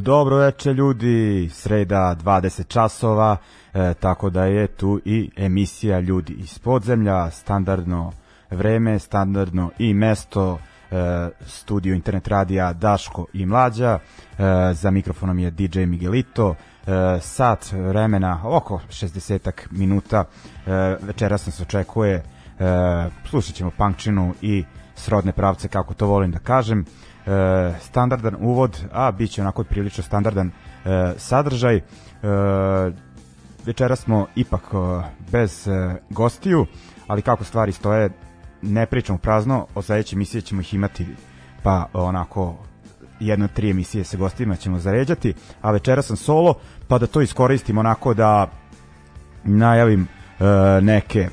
Dobro veče ljudi, sreda 20 časova, e, tako da je tu i emisija Ljudi iz podzemlja, standardno vreme, standardno i mesto, e, studio internet radija Daško i Mlađa, e, za mikrofonom je DJ Miguelito, e, sat vremena, oko 60 minuta, e, večeras nas očekuje, e, slušat ćemo punkčinu i srodne pravce, kako to volim da kažem, standardan uvod, a bit će onako prilično standardan e, sadržaj. E, večera smo ipak e, bez e, gostiju, ali kako stvari stoje, ne pričamo prazno, od sledeće emisije ćemo ih imati pa onako jedno tri emisije sa gostima ćemo zaređati, a večera sam solo, pa da to iskoristim onako da najavim e, neke e,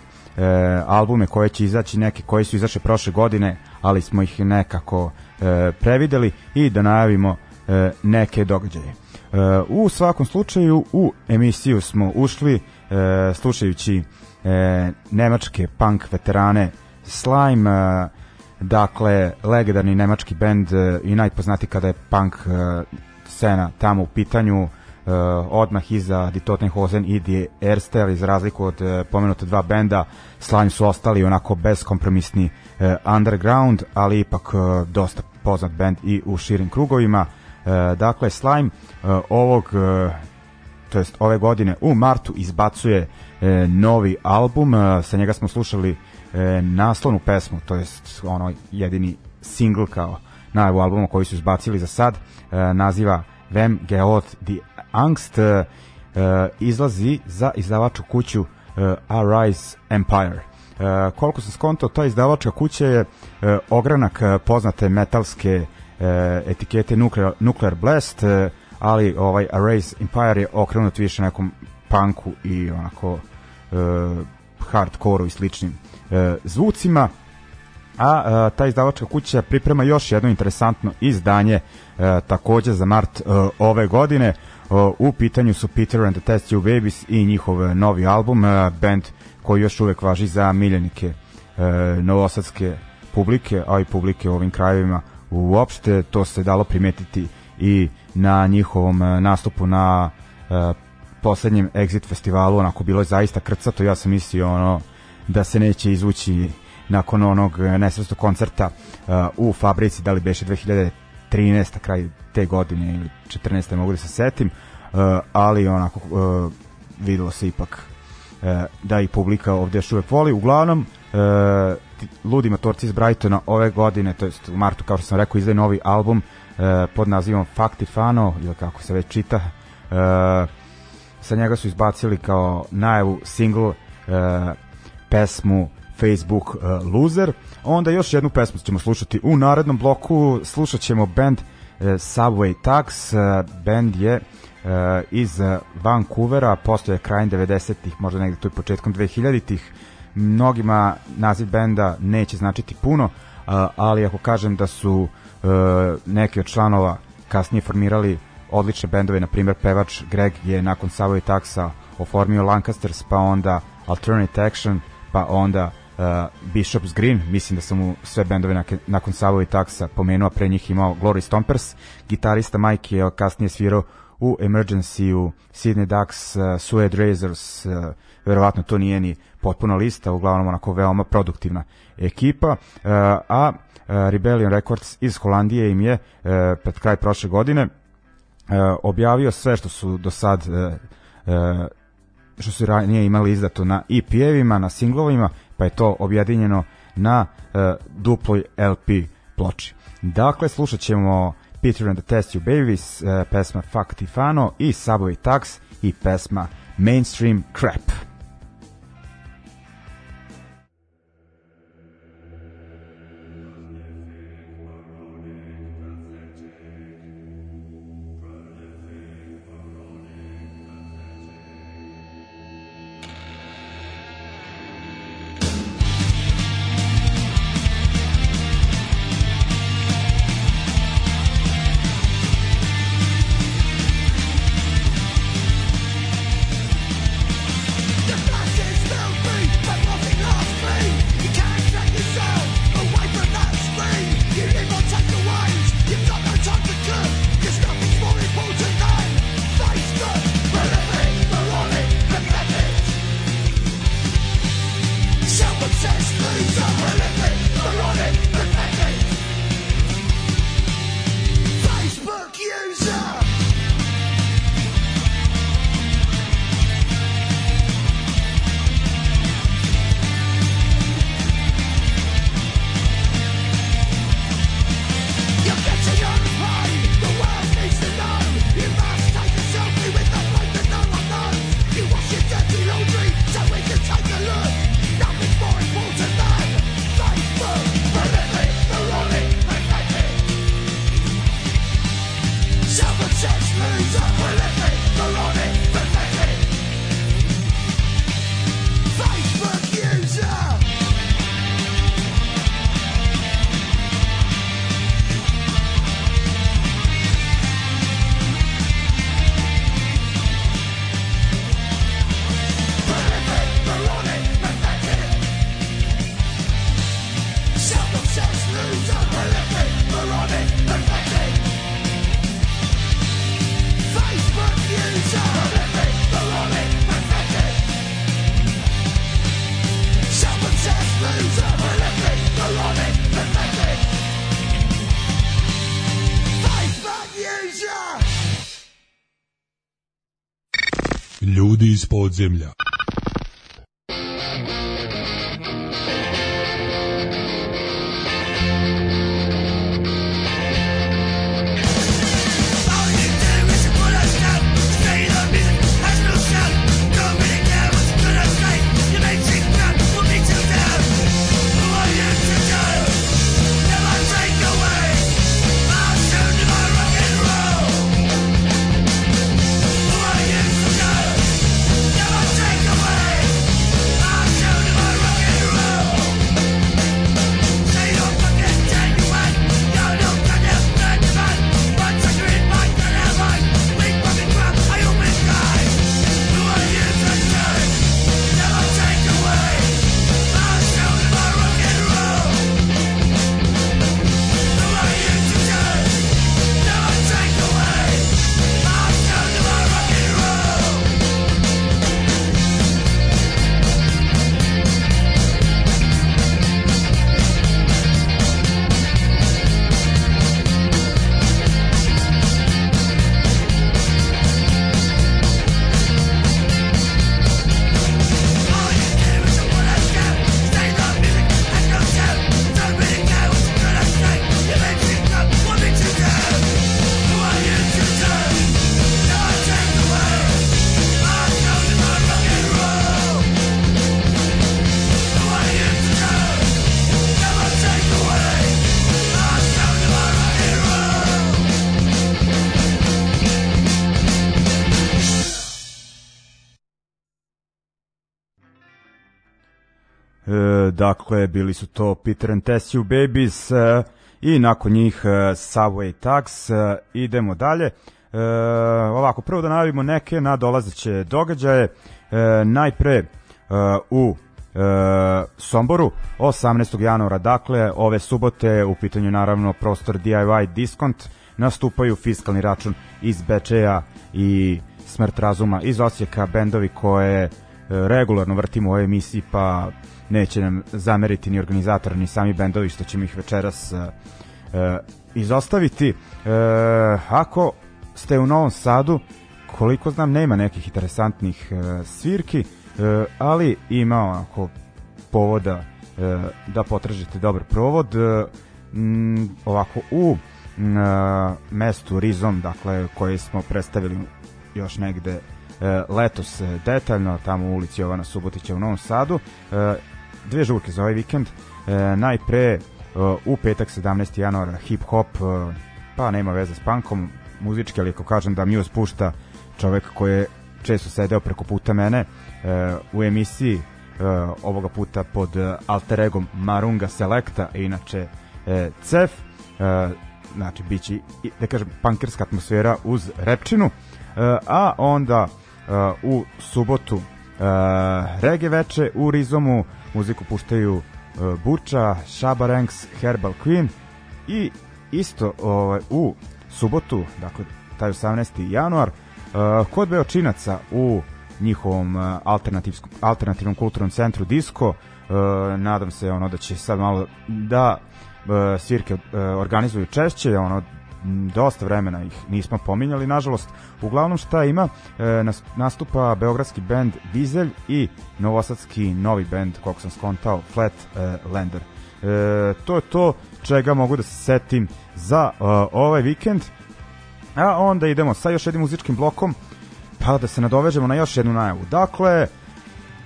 albume koje će izaći, neke koji su izašle prošle godine, ali smo ih nekako e, prevideli i da najavimo e, neke događaje. E, u svakom slučaju u emisiju smo ušli e, slušajući e, nemačke punk veterane Slime, e, dakle legendarni nemački bend e, i najpoznati kada je punk e, scena tamo u pitanju e, odmah iza Die Totenhosen i Die Erste, ali za razliku od e, pomenute dva benda, Slime su ostali onako beskompromisni e, underground, ali ipak e, dosta poznat bend i u širim krugovima. E, dakle, Slime ovog to jest ove godine u martu izbacuje novi album, sa njega smo slušali naslovnu pesmu, to jest ono jedini single kao najavu albuma koji su izbacili za sad, naziva Vem Geot die Angst, izlazi za izdavačku kuću Arise Empire. E, koliko sam skontao, ta izdavačka kuća je e, ogranak e, poznate metalske e, etikete Nuclear, Nuclear Blast, e, ali ovaj Arise Empire je okrenut više nekom punku i onako e, i sličnim e, zvucima. A e, ta izdavačka kuća priprema još jedno interesantno izdanje e, takođe za mart e, ove godine. U pitanju su Peter and the Test Babies i njihov novi album band koji još uvek važi za miljenike novosadske publike a i publike u ovim krajevima uopšte to se dalo primetiti i na njihovom nastupu na poslednjem Exit festivalu onako bilo je zaista krcato ja sam mislio ono da se neće izvući nakon onog e, nesvrstog koncerta uh, u Fabrici, da li beše 2013. kraj te godine ili 14. mogu da se setim, uh, ali onako uh, videlo se ipak da i publika ovde još uvek voli. Uglavnom, uh, Ludi motorci iz Brightona ove godine, to jest u martu, kao što sam rekao, izdaje novi album uh, pod nazivom Faktifano, ili kako se već čita. Sa njega su izbacili kao najavu single pesmu Facebook Loser. Onda još jednu pesmu ćemo slušati u narednom bloku. Slušat ćemo band Subway Tax. Band je iz uh, Vancouvera, postoje krajem 90-ih, možda negde tu i početkom 2000-ih. Mnogima naziv benda neće značiti puno, uh, ali ako kažem da su uh, neki od članova kasnije formirali odlične bendove, na primjer pevač Greg je nakon Subway Taxa oformio Lancasters, pa onda Alternate Action, pa onda uh, Bishop's Green, mislim da sam mu sve bendove nakon, Savo i Taxa pomenuo, pre njih imao Glory Stompers, gitarista Mike je kasnije svirao u Emergency, u Sydney Ducks, uh, Suede Razors, uh, verovatno to nije ni potpuna lista, uglavnom onako veoma produktivna ekipa, uh, a uh, Rebellion Records iz Holandije im je uh, pred kraj prošle godine uh, objavio sve što su do sad uh, uh, što su ranije imali izdato na EP-evima, na singlovima, pa je to objedinjeno na uh, duploj LP ploči. Dakle, slušat ćemo Peter and the Test You Babies, uh, pesma Fuck Tifano i Subway Tax i pesma Mainstream Crap. Iz podzemlja. E, dakle, bili su to Peter and Tessue Babies e, i nakon njih e, Subway Tax. E, idemo dalje. E, ovako, prvo da najavimo neke nadolazeće događaje. E, najpre e, u e, Somboru 18. januara, dakle ove subote u pitanju naravno prostor DIY Discount nastupaju fiskalni račun iz Bečeja i Smrt razuma iz Osijeka, bendovi koje e, regularno vrtimo u ovoj emisiji pa neće nam zameriti ni organizator ni sami bendovi što ćemo ih večeras e, e, izostaviti. E, ako ste u Novom Sadu, koliko znam nema nekih interesantnih e, svirki, e, ali ima onako povoda e, da potražite dobar provod. E, m, ovako u e, mestu Rizom, dakle, koje smo predstavili još negde e, letos e, detaljno, tamo u ulici Jovana Subotića u Novom Sadu. E, dve žurke za ovaj vikend. E, najpre e, u petak 17. januara hip hop, e, pa nema veze s punkom, muzički, ali ako kažem da Muse pušta čovek koji je često sedeo preko puta mene e, u emisiji ovoga puta pod alter egom Marunga Selecta, inače Cef, znači biće da kažem pankerska atmosfera uz repčinu, a onda u subotu rege veče u Rizomu muziku puštaju e, Buča, Shabaranks, Herbal Queen i isto ovaj, u subotu, dakle taj 18. januar, uh, kod Beočinaca u njihovom alternativskom, alternativnom kulturnom centru Disko, nadam se ono da će sad malo da svirke organizuju češće, ono dosta vremena ih nismo pominjali, nažalost. Uglavnom šta ima, e, nas- nastupa beogradski bend Dizelj i novosadski novi bend, koliko sam skontao, Flat e, Lander. E, to je to čega mogu da se setim za e, ovaj vikend. A onda idemo sa još jednim muzičkim blokom, pa da se nadovežemo na još jednu najavu. Dakle,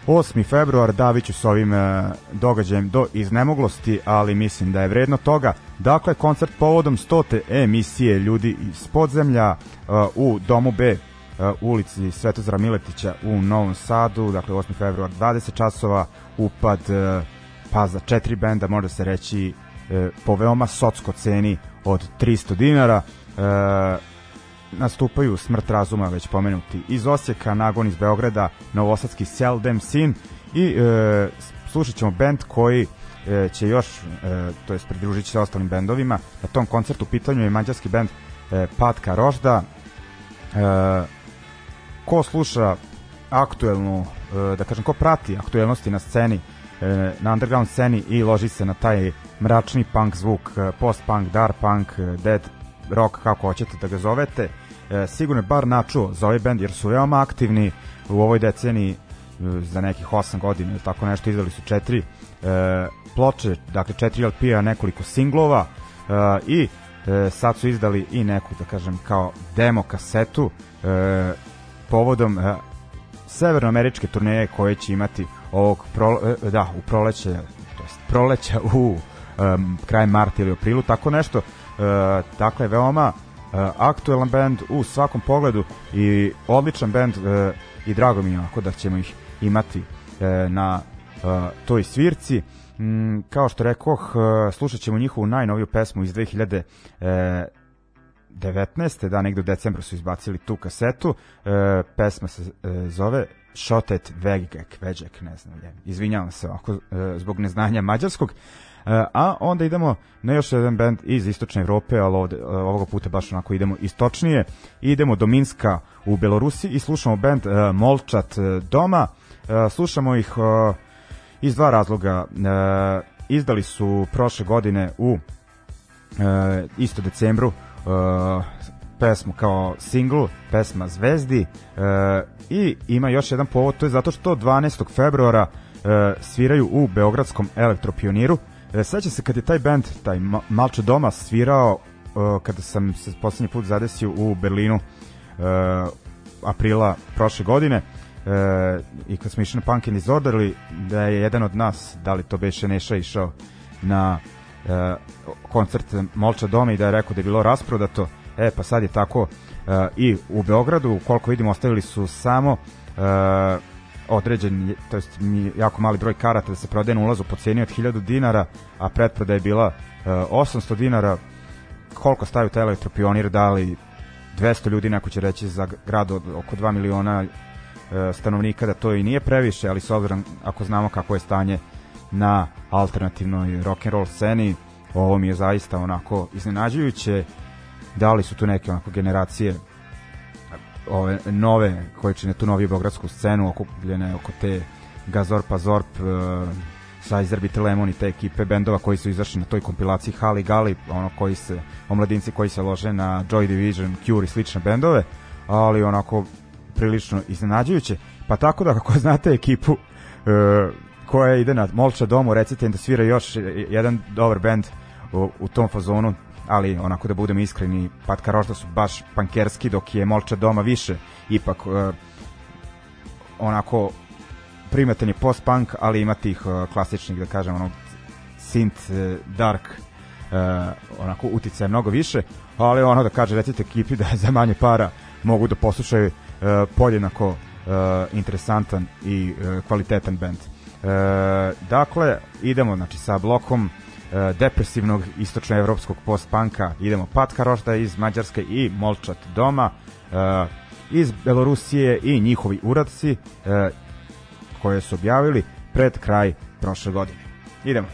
8. februar daviću s ovim e, događajem do iznemoglosti, ali mislim da je vredno toga. Dakle, koncert povodom 100. emisije ljudi iz podzemlja e, u Domu B e, ulici Svetozara Miletića u Novom Sadu, dakle 8. februar 20 časova, upad e, pa za četiri benda može se reći e, po veoma socko ceni od 300 dinara. E, nastupaju Smrt razuma, već pomenuti iz Osijeka, Nagon iz Beograda, Novosadski Seldem Sin i e, slušat ćemo band koji e, će još, e, to jest pridružit će se ostalim bendovima. Na tom koncertu u pitanju je mađarski band e, Patka Rožda. E, ko sluša aktuelnu, e, da kažem, ko prati aktuelnosti na sceni, e, na underground sceni i loži se na taj mračni punk zvuk, e, post-punk, dark punk, e, dead rock, kako hoćete da ga zovete, e, sigurno je bar načuo za ovaj band jer su veoma aktivni u ovoj deceniji e, za nekih 8 godina ili tako nešto izdali su četiri e, ploče, dakle četiri LP-a, nekoliko singlova e, i e, sad su izdali i neku, da kažem, kao demo kasetu e, povodom e, severnoameričke turneje koje će imati ovog pro, e, da, u proleće to jest proleća u um, kraj marta ili aprilu, tako nešto. E, dakle, veoma e, aktuelan band u svakom pogledu i odličan band e, i drago mi je ako da ćemo ih imati na toj svirci. Mm, kao što rekoh, slušat ćemo njihovu najnoviju pesmu iz 2000 e, 19. da negde u decembru su izbacili tu kasetu. E, pesma se e, zove Shotet Vegek, Veđek, ne znam, je. izvinjavam se ovako e, zbog neznanja mađarskog. E, a onda idemo na još jedan band iz istočne Evrope, ali ovde, e, ovoga puta baš onako idemo istočnije. Idemo do Minska u Belorusi i slušamo band e, Molčat e, doma. E, slušamo ih e, iz dva razloga. E, izdali su prošle godine u e, isto decembru e, pesmu kao singl, pesma Zvezdi e, i ima još jedan povod, to je zato što 12. februara e, sviraju u Beogradskom elektropioniru. E, seća se kad je taj band, taj Ma- Malče Doma svirao e, kada sam se poslednji put zadesio u Berlinu e, aprila prošle godine e, i kad smo išli na Punk and Disorderly da je jedan od nas, da li to beše Neša išao na e, koncert Molča Doma i da je rekao da je bilo rasprodato e pa sad je tako. E, i u Beogradu koliko vidimo ostavili su samo e, određen, to jest mi jako mali broj karata da se prodaje na ulazu po cijeni od 1000 dinara, a pretproda je bila uh, 800 dinara. Koliko staju taj elektropionir, da li 200 ljudi, neko će reći za grad od oko 2 miliona uh, stanovnika da to i nije previše, ali s obzirom ako znamo kako je stanje na alternativnoj rock and roll sceni, ovo mi je zaista onako iznenađujuće. Da li su tu neke onako generacije ove nove koje čine tu noviju beogradsku scenu okupljene oko te Gazorp Azorp uh, Sizer Bit Lemon i te ekipe bendova koji su izašli na toj kompilaciji Hali Gali ono koji se omladinci koji se lože na Joy Division, Cure i slične bendove ali onako prilično iznenađujuće. Pa tako da kako znate ekipu uh, koja ide na Molča domu recite im da svira još jedan dobar bend u, u tom fazonu ali onako da budem iskreni, Pat Karošta su baš pankerski, dok je Molča doma više, ipak uh, onako primeten je post-punk, ali ima tih uh, klasičnih, da kažem, ono, synth, uh, dark, uh, onako uticaje mnogo više, ali ono da kaže, recite ekipi da za manje para mogu da poslušaju uh, podjednako uh, interesantan i uh, kvalitetan band. Uh, dakle, idemo znači, sa blokom. E, depresivnog istočnoevropskog post-panka idemo Patka Rožda iz Mađarske i Molčat doma e, iz Belorusije i njihovi uradci e, koje su objavili pred kraj prošle godine. Idemo.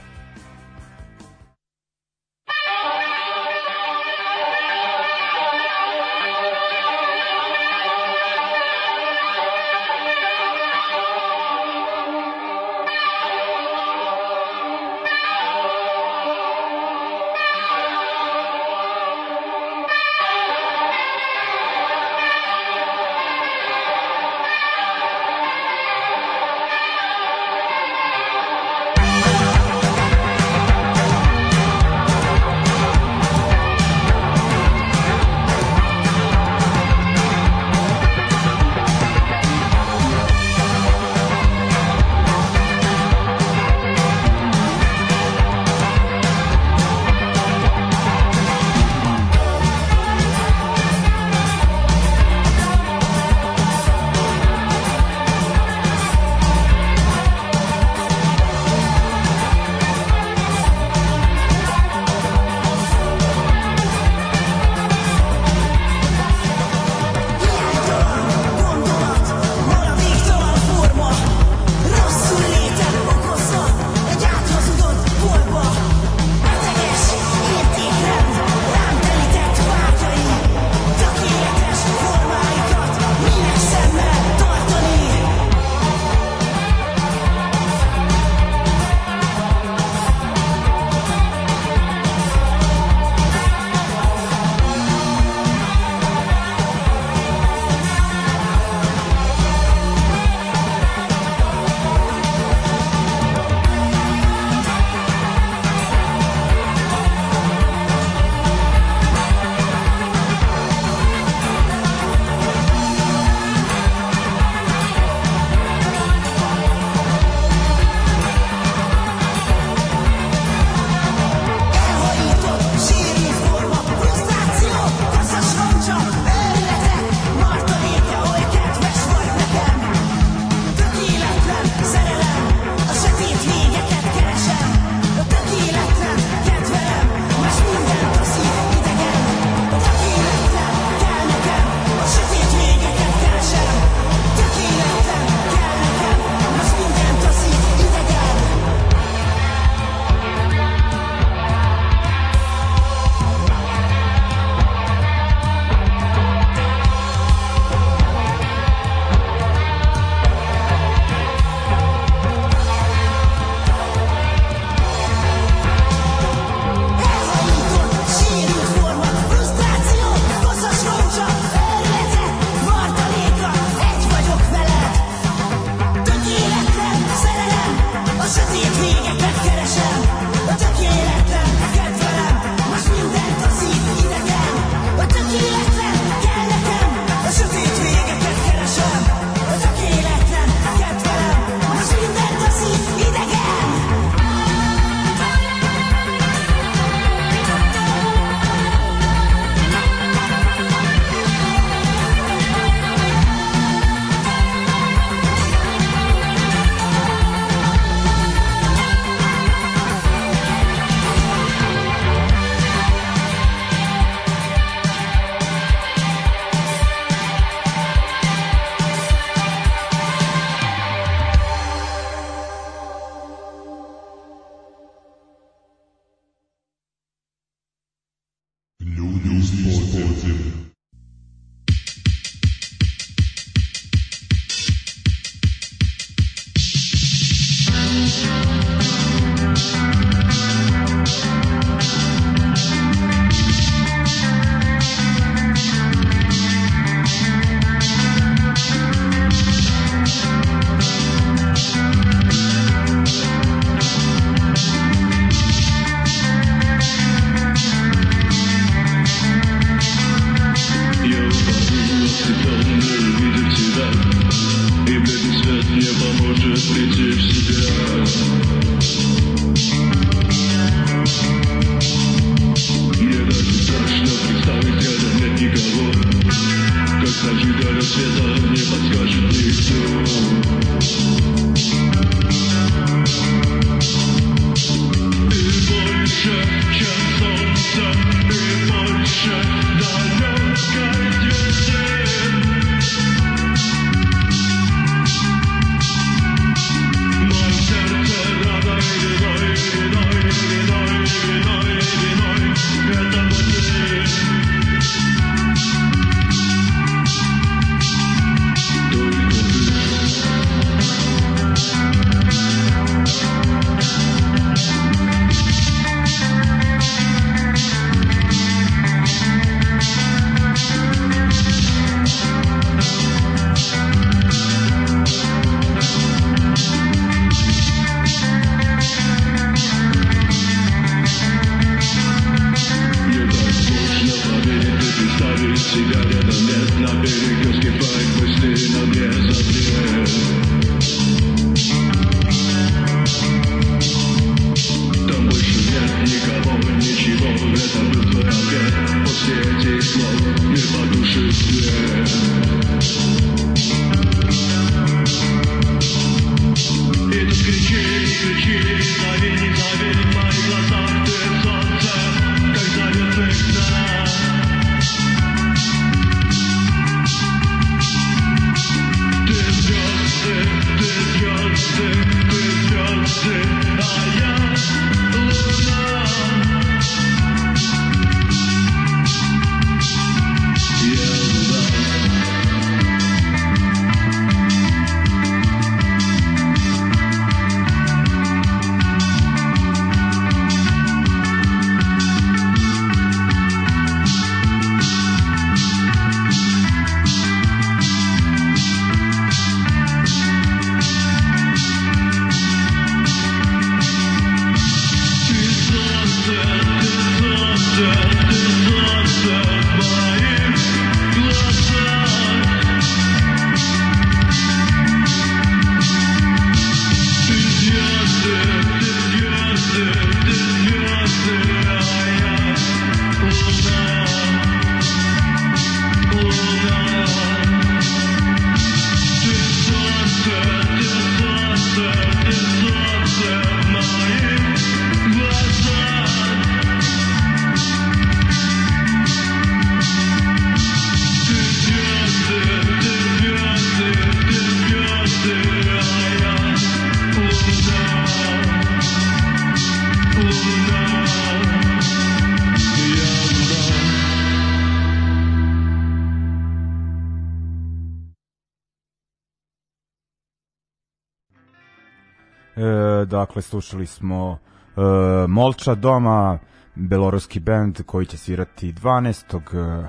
Dakle slušali smo uh, Molča doma, beloruski bend koji će svirati 12. Uh,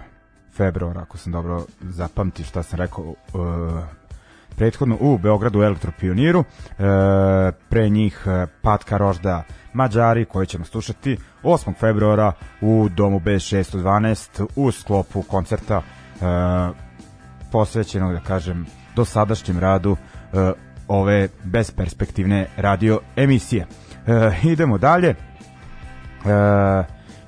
februara, ako sam dobro zapamti šta sam rekao uh, prethodno u Beogradu Elektropioniru. Uh, pre njih Patka Rožda Mađari koji ćemo slušati 8. februara u domu B612 u sklopu koncerta uh, posvećenog, da kažem, dosadašnjem radu ove besperspektivne radio emisije. E, idemo dalje. E,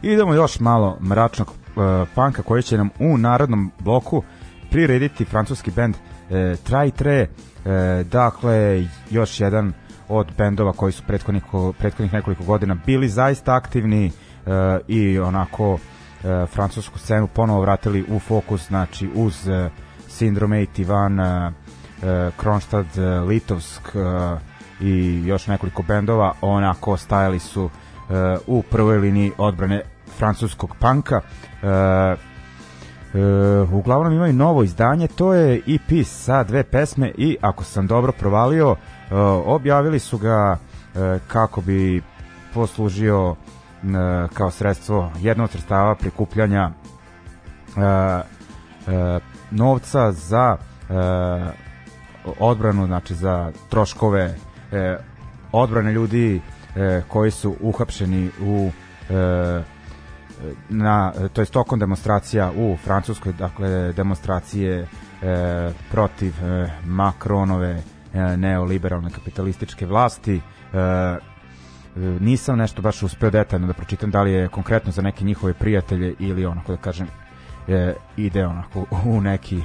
idemo još malo mračnog e, panka koji će nam u narodnom bloku prirediti francuski bend e, Traitre. E, dakle, još jedan od bendova koji su prethodnih, prethodnih nekoliko godina bili zaista aktivni e, i onako e, francusku scenu ponovo vratili u fokus, znači uz e, Syndrome Ivan, e, E, Kronstadt, e, Litovsk e, i još nekoliko bendova. Onako stajali su u prvoj liniji odbrane francuskog panka. Uglavnom imaju novo izdanje. To je EP sa dve pesme i ako sam dobro provalio objavili su ga kako bi poslužio kao sredstvo jedno od sredstava prikupljanja novca za odbranu, znači za troškove e, odbrane ljudi e, koji su uhapšeni u e, na to je tokom demonstracija u Francuskoj, dakle demonstracije e, protiv e, Macronove e, neoliberalne kapitalističke vlasti. E, nisam nešto baš uspeo detaljno da pročitam da li je konkretno za neke njihove prijatelje ili onako da kažem e, ide onako u neki e,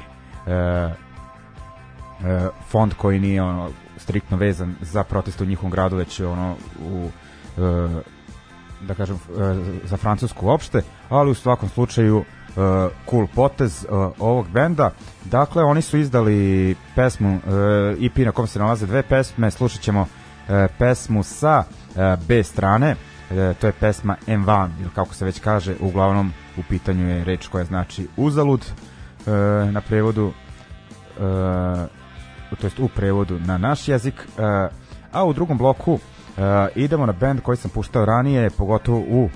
fond koji nije ono striktno vezan za protest u njihovom gradu, već ono u e, da kažem e, za Francusku uopšte, ali u svakom slučaju cool potez ovog benda. Dakle, oni su izdali pesmu EP na kom se nalaze dve pesme, slušat ćemo pesmu sa B strane, to je pesma M1, ili kako se već kaže, uglavnom u pitanju je reč koja znači uzalud. Na prevodu uh, to jest u prevodu na naš jezik, uh, a u drugom bloku uh, idemo na band koji sam puštao ranije, pogotovo u uh,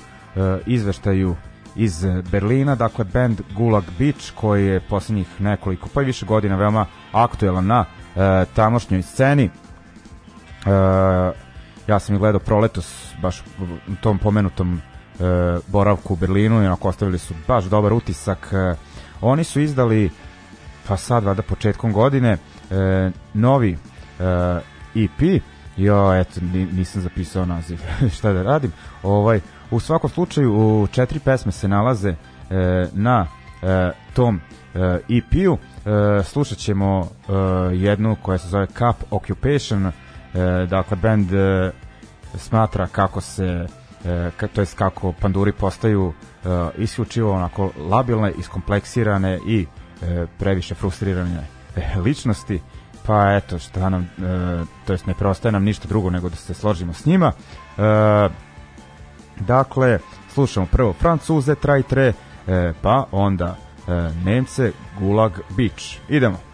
izveštaju iz Berlina, dakle band Gulag Beach koji je poslednjih nekoliko pa i više godina veoma aktuelan na tamošnjoj sceni. Ja sam i gledao proletos baš u tom pomenutom uh, boravku u Berlinu i onako ostavili su baš dobar utisak. Uh, oni su izdali pa sad vada početkom godine uh, novi uh, EP Jo, eto, nisam zapisao naziv, šta da radim. Ovaj, u svakom slučaju, u četiri pesme se nalaze e, na e, tom e, EP-u. E, slušat ćemo e, jednu koja se zove Cup Occupation, e, dakle, band e, smatra kako se e, to jest kako panduri postaju e, isključivo onako labilne, iskompleksirane i e, previše frustrirane e, ličnosti pa eto šta nam, e, to jest ne preostaje nam ništa drugo nego da se složimo s njima. E, dakle, slušamo prvo Francuze, Trajtre, e, pa onda e, Nemce, Gulag Beach. Idemo.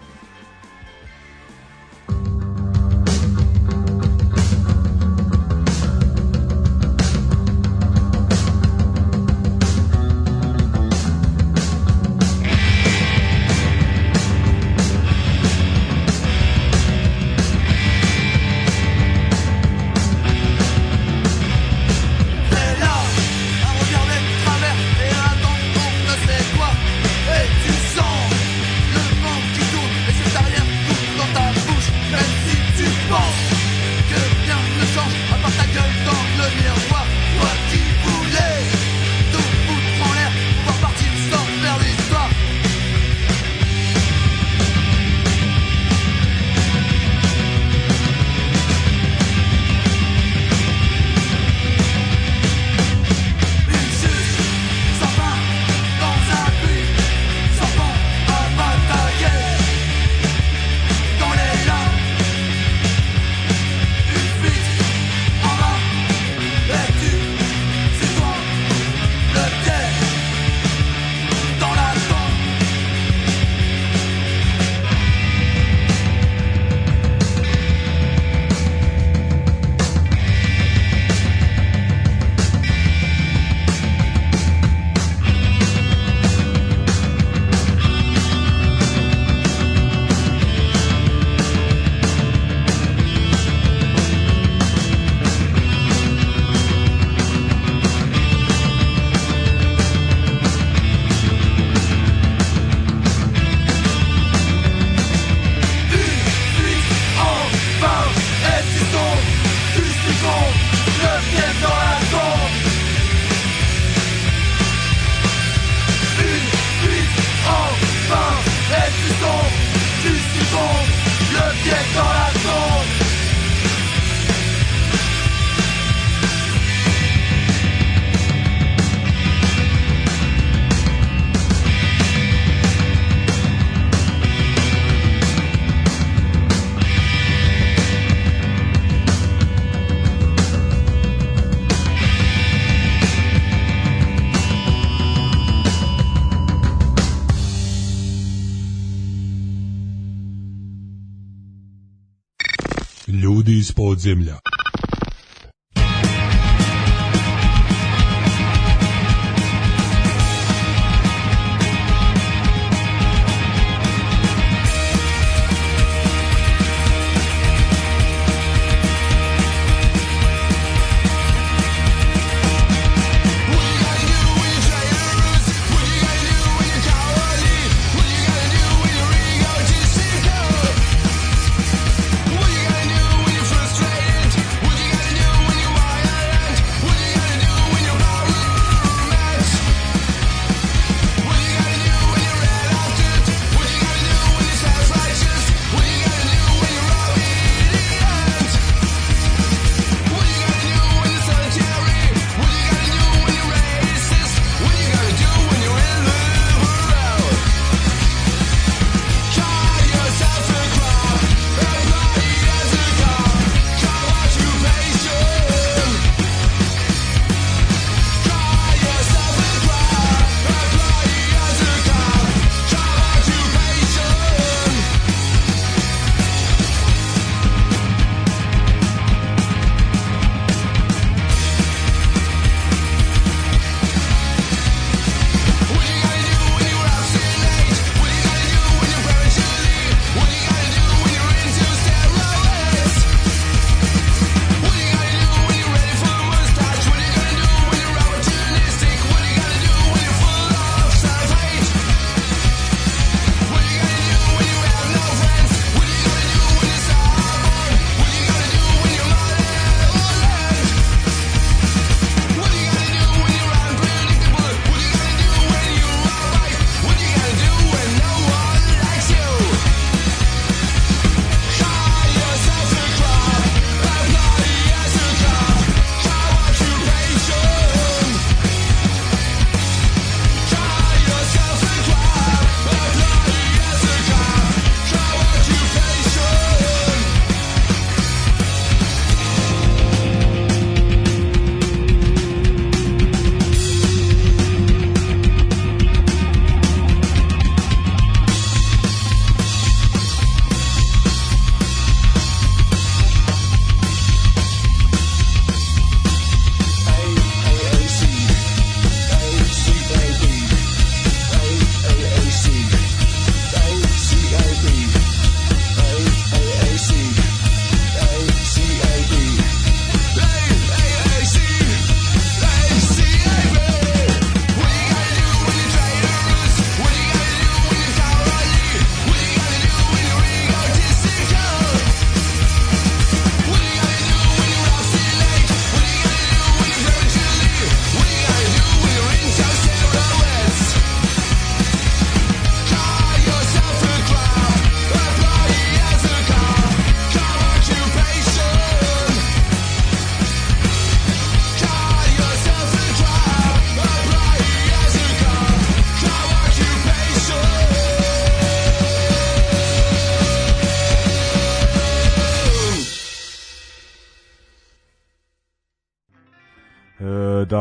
Ljudi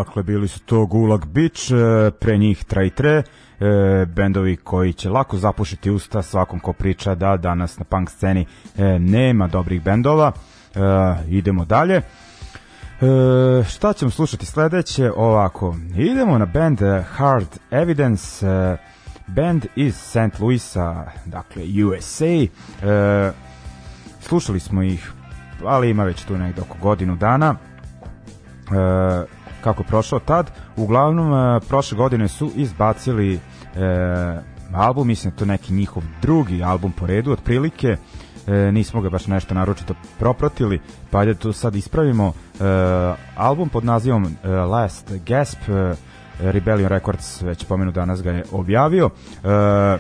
dakle, bili su to Gulag Beach, e, pre njih Traitre, e, bendovi koji će lako zapušiti usta svakom ko priča da danas na punk sceni e, nema dobrih bendova. Idemo dalje. E, šta ćemo slušati sledeće? Ovako, idemo na band Hard Evidence, e, band iz St. Louisa, dakle USA. E, slušali smo ih, ali ima već tu nekdo oko godinu dana. Kako je prošao tad. Uglavnom, e, prošle godine su izbacili e, album, mislim da to neki njihov drugi album po redu, otprilike. E, nismo ga baš nešto naročito proprotili, pa ajde to sad ispravimo. E, album pod nazivom e, Last Gasp, e, Rebellion Records, već pomenu danas ga je objavio. E,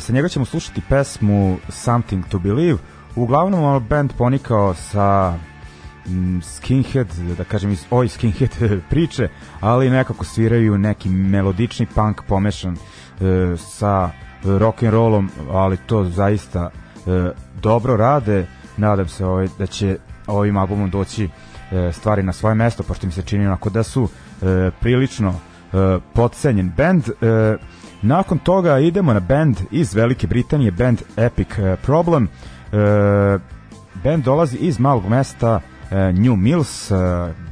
sa njega ćemo slušati pesmu Something to Believe. Uglavnom, band ponikao sa skinhead, da kažem iz oj skinhead priče, ali nekako sviraju neki melodični punk pomešan e, sa rock and rollom, ali to zaista e, dobro rade. Nadam se ovaj, da će ovim albumom doći e, stvari na svoje mesto, pošto mi se čini onako da su e, prilično e, podcenjen band. E, nakon toga idemo na band iz Velike Britanije, band Epic e, Problem. E, band dolazi iz malog mesta e, New Mills, e,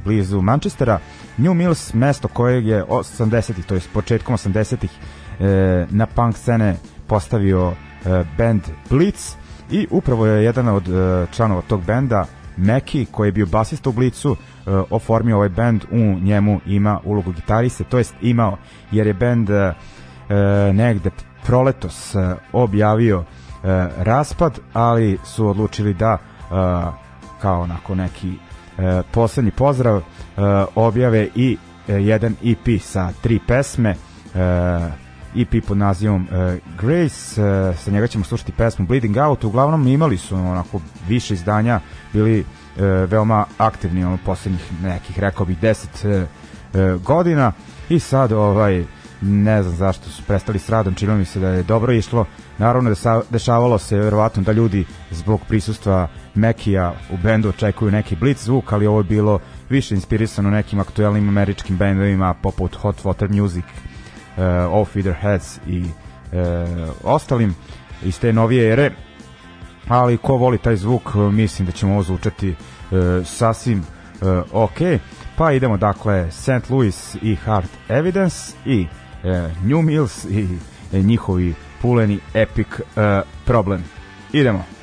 blizu Manchestera. New Mills, mesto kojeg je 80-ih, to je početkom 80-ih, e, na punk scene postavio e, band Blitz i upravo je jedan od e, članova tog benda Meki, koji je bio basista u Blicu, e, oformio ovaj band, u njemu ima ulogu gitariste, to jest imao, jer je band e, e, negde proletos e, objavio e, raspad, ali su odlučili da e, kao onako neki e, poslednji pozdrav e, objave i e, jedan EP sa tri pesme e, EP pod nazivom uh, Grace, uh, sa njega ćemo slušati pesmu Bleeding Out, uglavnom imali su onako više izdanja, bili uh, veoma aktivni ono poslednjih nekih, rekao bih, 10 uh, godina i sad ovaj ne znam zašto su prestali s radom, čini mi se da je dobro išlo. Naravno da sa, dešavalo se verovatno da ljudi zbog prisustva Mekija u bendu očekuju neki blitz zvuk, ali ovo je bilo više inspirisano nekim aktuelnim američkim bendovima poput Hot Water Music, uh, All Feeder Heads i uh, ostalim iz te novije ere ali ko voli taj zvuk mislim da ćemo ovo zvučati uh, sasvim uh, ok pa idemo dakle St. Louis i Hard Evidence i uh, New Mills i uh, njihovi puleni epic uh, problem. Idemo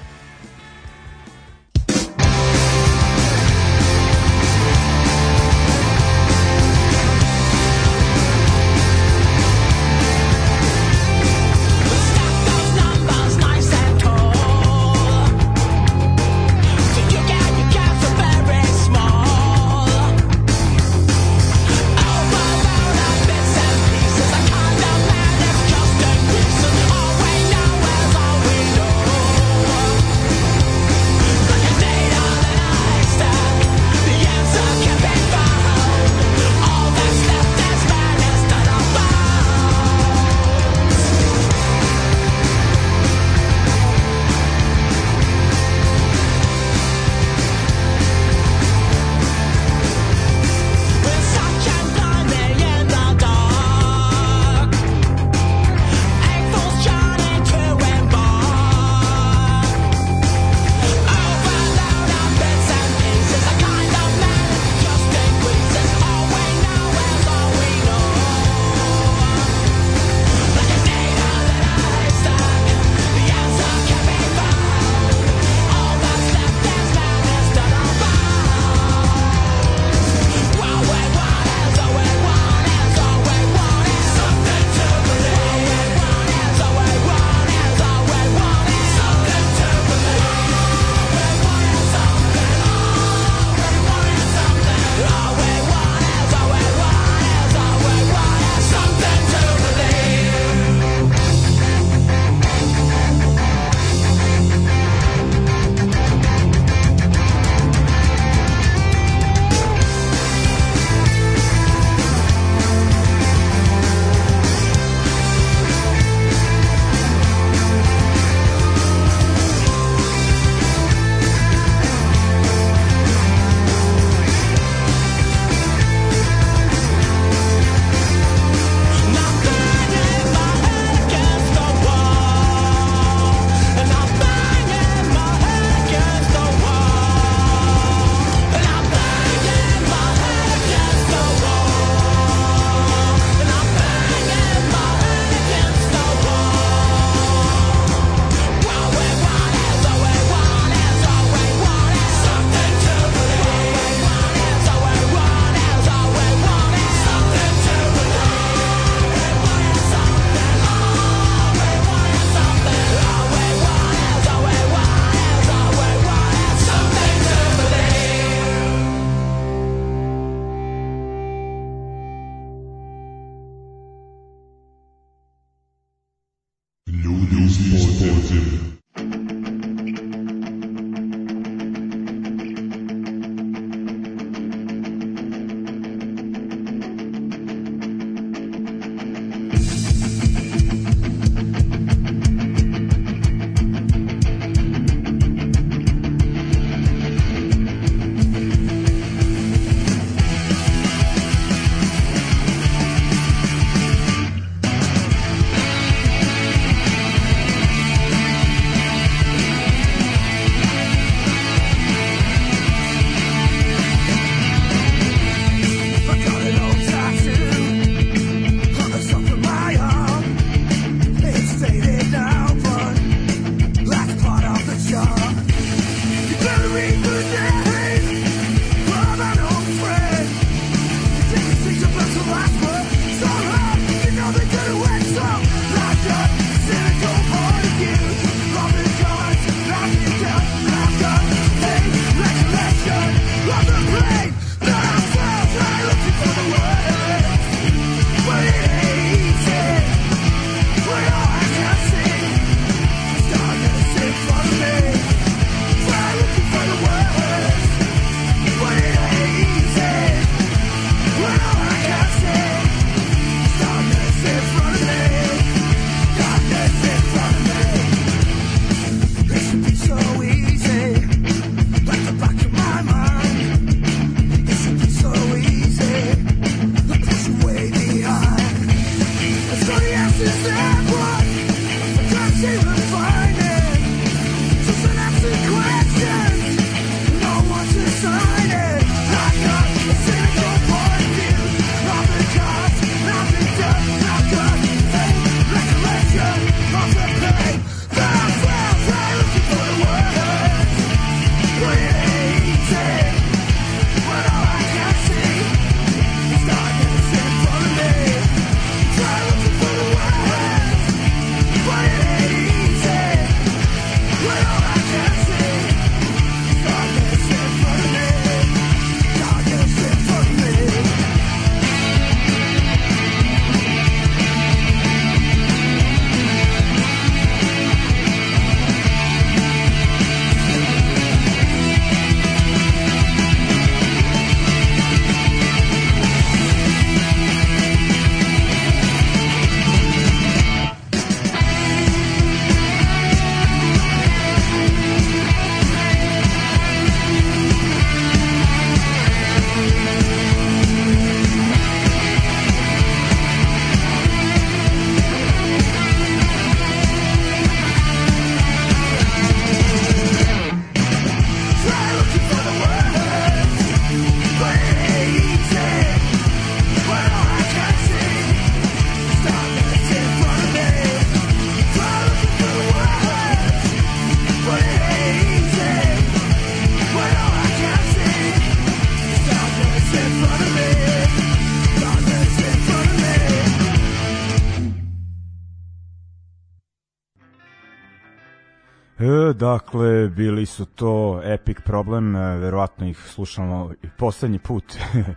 dakle, bili su to Epic Problem, e, verovatno ih slušamo i poslednji put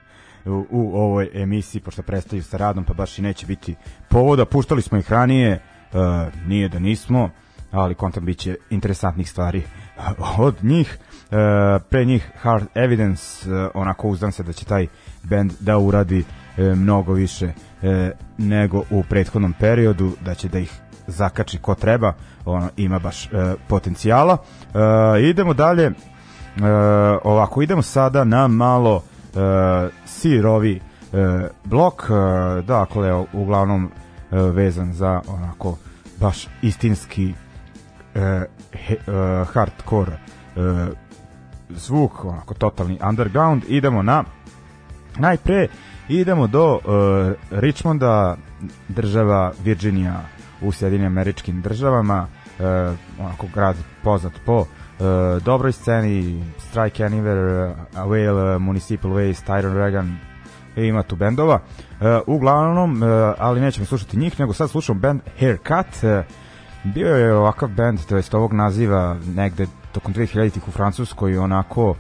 u, u ovoj emisiji, pošto prestaju sa radom, pa baš i neće biti povoda. Puštali smo ih ranije, e, nije da nismo, ali kontam bit će interesantnih stvari od njih. E, pre njih Hard Evidence, e, onako uzdam se da će taj band da uradi e, mnogo više e, nego u prethodnom periodu, da će da ih zakači ko treba, ono ima baš e, potencijala. E, idemo dalje. E, ovako idemo sada na malo e, sirovi e, blok, e, dakle uglavnom e, vezan za onako baš istinski e, he, e, hardcore e, zvuk, onako totalni underground. Idemo na najpre idemo do uh, Richmonda, država Virginia u Sjedinim američkim državama, uh, onako grad poznat po uh, dobroj sceni, Strike Anywhere, uh, Whale, uh, Municipal Waste, Iron Reagan, i ima tu bendova. Uh, uglavnom, uh, ali nećemo slušati njih, nego sad slušamo band Haircut. Uh, bio je ovakav band, to jest ovog naziva negde tokom 2000-ih u Francuskoj onako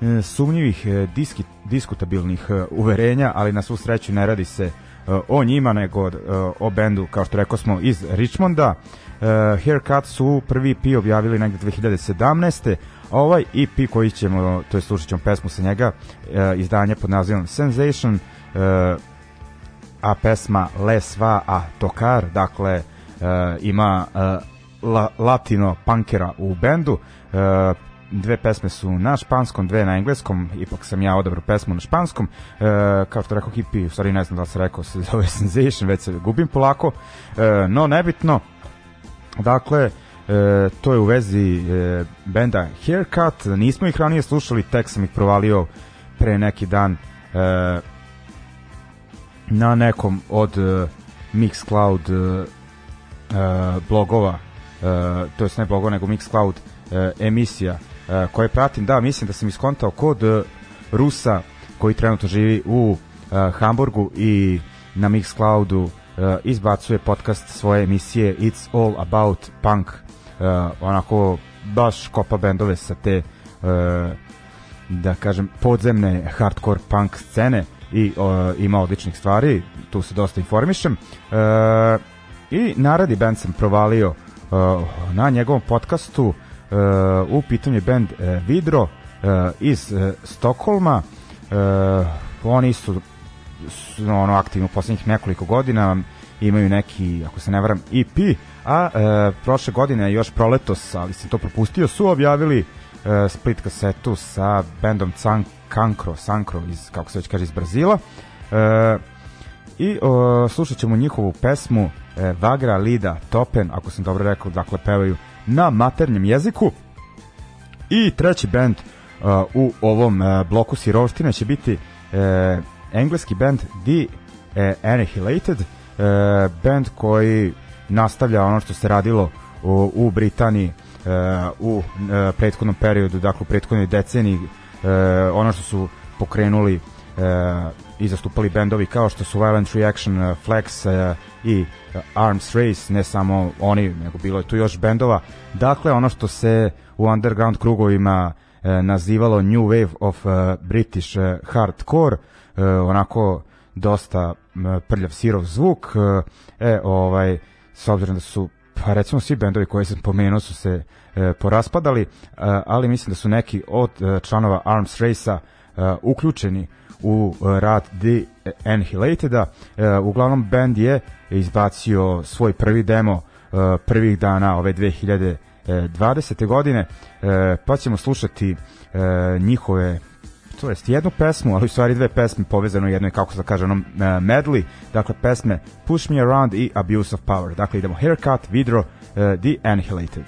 e, sumnjivih e, diski, diskutabilnih e, uverenja, ali na svu sreću ne radi se o njima, nego uh, o bendu, kao što rekao smo, iz Richmonda. Uh, Haircut su prvi EP objavili negde 2017. A ovaj EP koji ćemo, to je slušat ćemo pesmu sa njega, uh, izdanje pod nazivom Sensation, uh, a pesma Les Va a Tocar, dakle uh, ima uh, la, latino punkera u bendu, uh, dve pesme su na španskom, dve na engleskom, ipak sam ja odabrao pesmu na španskom, e, kao što rekao Hippie, u stvari ne znam da li se rekao, se zove Sensation, već se gubim polako, e, no nebitno, dakle, e, to je u vezi e, benda Haircut, nismo ih ranije slušali, tek sam ih provalio pre neki dan e, na nekom od e, Mixcloud e, e, blogova, e, to jest ne blogova, nego Mixcloud e, emisija koje pratim, da, mislim da sam iskontao kod e, Rusa koji trenutno živi u e, Hamburgu i na Mixcloudu e, izbacuje podcast svoje emisije It's All About Punk onako baš kopa bendove sa te da kažem podzemne hardcore punk scene i ima odličnih stvari tu se dosta informišem i naradi band sam provalio na njegovom podcastu u pitanju je band uh, Vidro uh, iz uh, Stokholma oni su, su ono aktivno u poslednjih nekoliko godina. Imaju neki, ako se ne varam, EP, a prošle godine još proletos, ali sam to propustio, su objavili split kasetu sa bandom Can Cancro, Sankro iz, kako se već kaže, iz Brazila. Uh, I uh, slušat ćemo njihovu pesmu uh, Vagra Lida Topen, ako sam dobro rekao, dakle pevaju na maternjem jeziku. I treći band uh, u ovom uh, bloku sirovštine će biti uh, engleski band The uh, Annihilated, uh, band koji nastavlja ono što se radilo u, u Britaniji uh, u uh, prethodnom periodu, dakle u prethodnoj deceniji, uh, ono što su pokrenuli uh, i zastupali bendovi kao što su Violent Reaction, uh, Flex uh, i Arms Race, ne samo oni, nego bilo je tu još bendova. Dakle, ono što se u underground krugovima nazivalo New Wave of British Hardcore, onako dosta prljav sirov zvuk, e, ovaj, s obzirom da su pa recimo svi bendovi koje sam pomenuo su se e, poraspadali, e, ali mislim da su neki od e, članova Arms Race-a e, uključeni u e, rad The Annihilateda. E, uglavnom band je izbacio svoj prvi demo e, prvih dana ove 2020. godine, pa ćemo slušati njihove to jest jednu pesmu, ali u stvari dve pesme povezano u jednoj, kako se kaže, onom uh, medley, dakle pesme Push Me Around i Abuse of Power. Dakle, idemo Haircut, Vidro, uh, The Annihilated.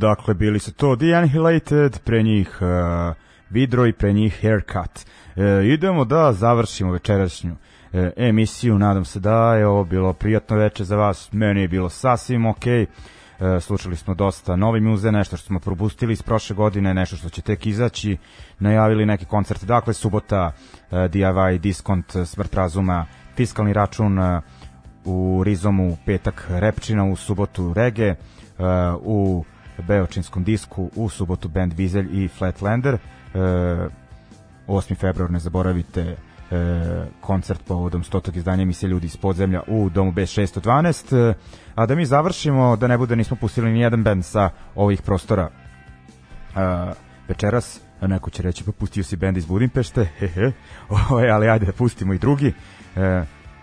Dakle, bili su to. The Annihilated, pre njih e, Vidro i pre njih Haircut. E, idemo da završimo večerašnju e, emisiju, nadam se da je ovo bilo prijatno veče za vas, meni je bilo sasvim okej. E, slušali smo dosta novi muze, nešto što smo propustili iz prošle godine, nešto što će tek izaći, najavili neke koncerte, dakle subota e, DIY, Diskont, Smrt razuma, Fiskalni račun, e, u Rizomu petak Repčina, u subotu Rege, uh, u Beočinskom disku, u subotu band Vizelj i Flatlander. Uh, 8. februar ne zaboravite uh, koncert povodom 100. izdanja emisije Ljudi iz podzemlja u Domu B612. Uh, a da mi završimo, da ne bude nismo pustili ni jedan band sa ovih prostora uh, večeras, neko će reći pa pustio si bend iz Budimpešte, hehe, Ovaj, ali ajde da pustimo i drugi. Uh,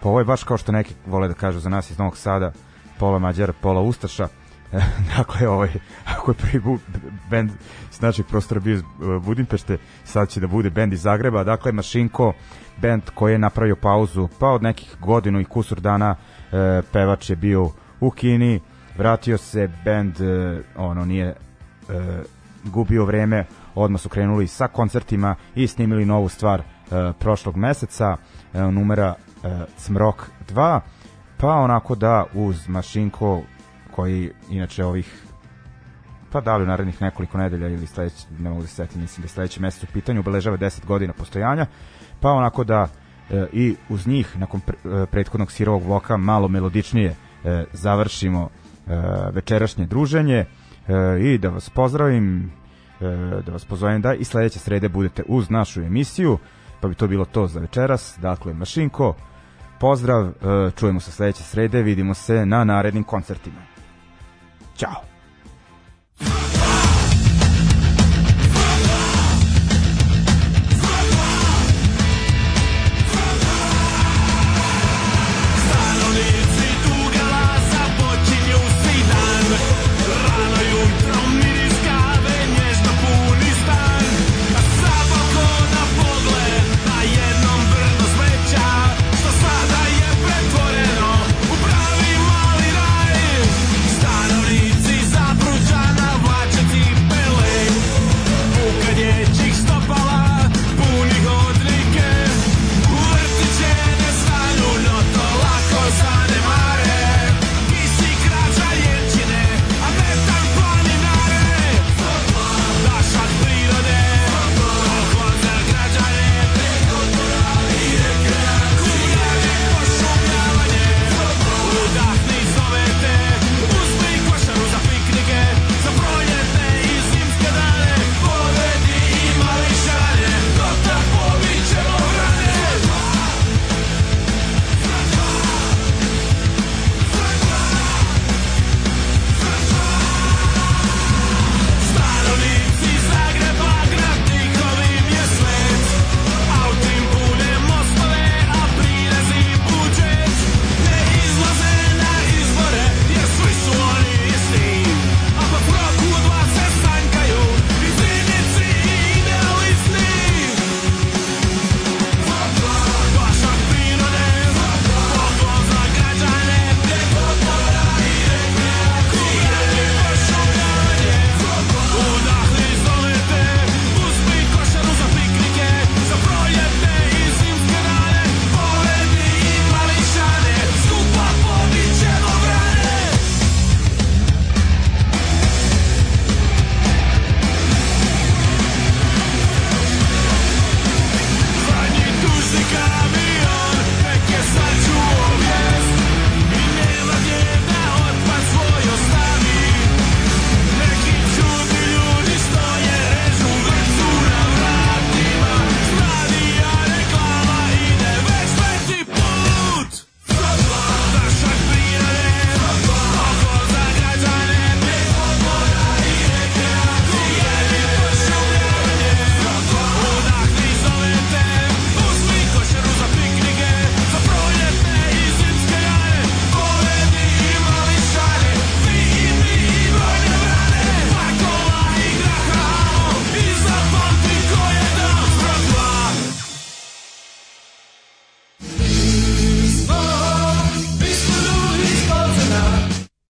Pa ovo je baš kao što neki vole da kažu za nas iz Novog Sada, pola Mađara, pola Ustaša. dakle, ovaj, ako je prvi bu, bend iz našeg prostora bio iz uh, Budimpešte, sad će da bude bend iz Zagreba. Dakle, Mašinko, bend koji je napravio pauzu, pa od nekih godinu i kusur dana e, pevač je bio u Kini, vratio se, bend e, ono nije e, gubio vreme, odmah su krenuli sa koncertima i snimili novu stvar e, prošlog meseca, e, numera e, Cmrok 2, pa onako da uz Mašinko koji inače ovih pa da li u narednih nekoliko nedelja ili sledeći, ne mogu da se setim, mislim da sledeći mesec u pitanju, obeležava 10 godina postojanja, pa onako da e, i uz njih, nakon pre, e, prethodnog sirovog voka, malo melodičnije e, završimo e, večerašnje druženje e, i da vas pozdravim, e, da vas pozovem da i sledeće srede budete uz našu emisiju, pa bi to bilo to za večeras, dakle Mašinko, pozdrav, e, čujemo se sledeće srede, vidimo se na narednim koncertima. Chao.